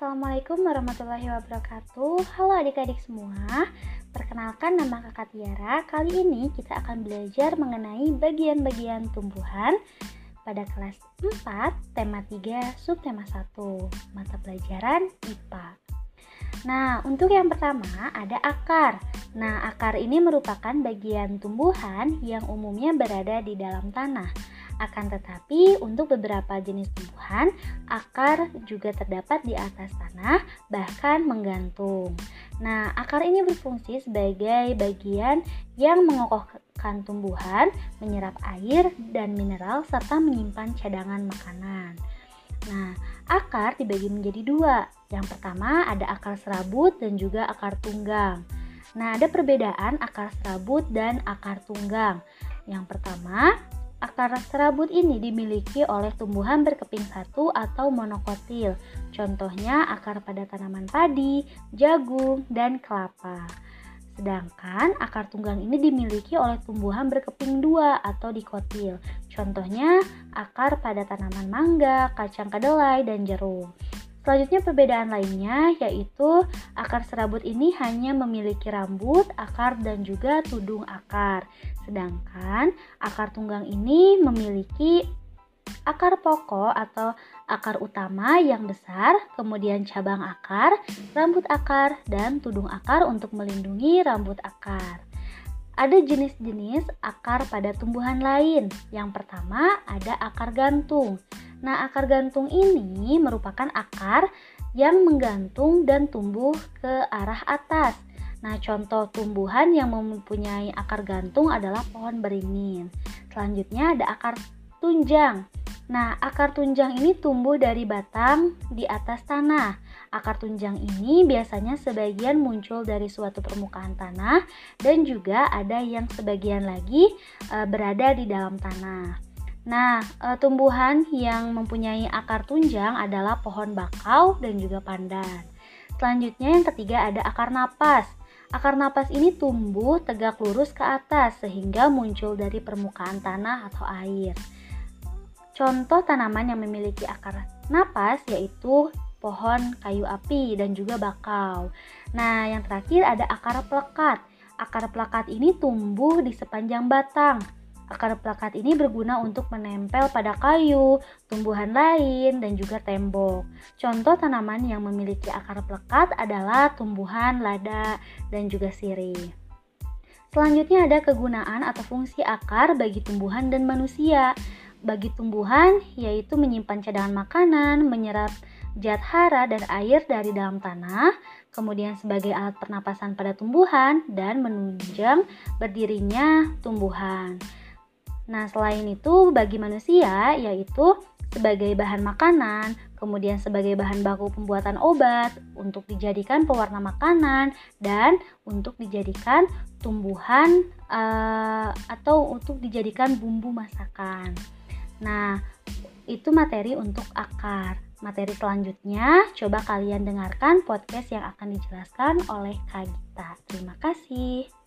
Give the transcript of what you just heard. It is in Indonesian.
Assalamualaikum warahmatullahi wabarakatuh. Halo adik-adik semua. Perkenalkan nama kakak Tiara. Kali ini kita akan belajar mengenai bagian-bagian tumbuhan Pada kelas 4, tema 3, subtema 1 Mata pelajaran IPA Nah, untuk yang pertama ada akar. Nah, akar ini merupakan bagian tumbuhan yang umumnya berada di dalam tanah akan tetapi, untuk beberapa jenis tumbuhan, akar juga terdapat di atas tanah, bahkan menggantung. Nah, akar ini berfungsi sebagai bagian yang mengokohkan tumbuhan, menyerap air dan mineral, serta menyimpan cadangan makanan. Nah, akar dibagi menjadi dua. Yang pertama ada akar serabut dan juga akar tunggang. Nah, ada perbedaan akar serabut dan akar tunggang. Yang pertama, Akar serabut ini dimiliki oleh tumbuhan berkeping satu atau monokotil. Contohnya akar pada tanaman padi, jagung, dan kelapa. Sedangkan akar tunggang ini dimiliki oleh tumbuhan berkeping dua atau dikotil. Contohnya akar pada tanaman mangga, kacang kedelai, dan jeruk. Selanjutnya perbedaan lainnya yaitu akar serabut ini hanya memiliki rambut, akar dan juga tudung akar. Sedangkan akar tunggang ini memiliki akar pokok atau akar utama yang besar, kemudian cabang akar, rambut akar, dan tudung akar untuk melindungi rambut akar. Ada jenis-jenis akar pada tumbuhan lain. Yang pertama ada akar gantung. Nah, akar gantung ini merupakan akar yang menggantung dan tumbuh ke arah atas. Nah, contoh tumbuhan yang mempunyai akar gantung adalah pohon beringin. Selanjutnya ada akar tunjang. Nah, akar tunjang ini tumbuh dari batang di atas tanah. Akar tunjang ini biasanya sebagian muncul dari suatu permukaan tanah dan juga ada yang sebagian lagi e, berada di dalam tanah. Nah, e, tumbuhan yang mempunyai akar tunjang adalah pohon bakau dan juga pandan. Selanjutnya yang ketiga ada akar napas. Akar napas ini tumbuh tegak lurus ke atas sehingga muncul dari permukaan tanah atau air. Contoh tanaman yang memiliki akar napas yaitu pohon kayu api dan juga bakau. Nah, yang terakhir ada akar pelekat. Akar pelekat ini tumbuh di sepanjang batang Akar plakat ini berguna untuk menempel pada kayu, tumbuhan lain, dan juga tembok. Contoh tanaman yang memiliki akar plekat adalah tumbuhan lada dan juga sirih. Selanjutnya ada kegunaan atau fungsi akar bagi tumbuhan dan manusia. Bagi tumbuhan yaitu menyimpan cadangan makanan, menyerap zat hara dan air dari dalam tanah, kemudian sebagai alat pernapasan pada tumbuhan dan menunjang berdirinya tumbuhan. Nah, selain itu bagi manusia yaitu sebagai bahan makanan, kemudian sebagai bahan baku pembuatan obat, untuk dijadikan pewarna makanan dan untuk dijadikan tumbuhan uh, atau untuk dijadikan bumbu masakan. Nah, itu materi untuk akar. Materi selanjutnya, coba kalian dengarkan podcast yang akan dijelaskan oleh Kak Gita. Terima kasih.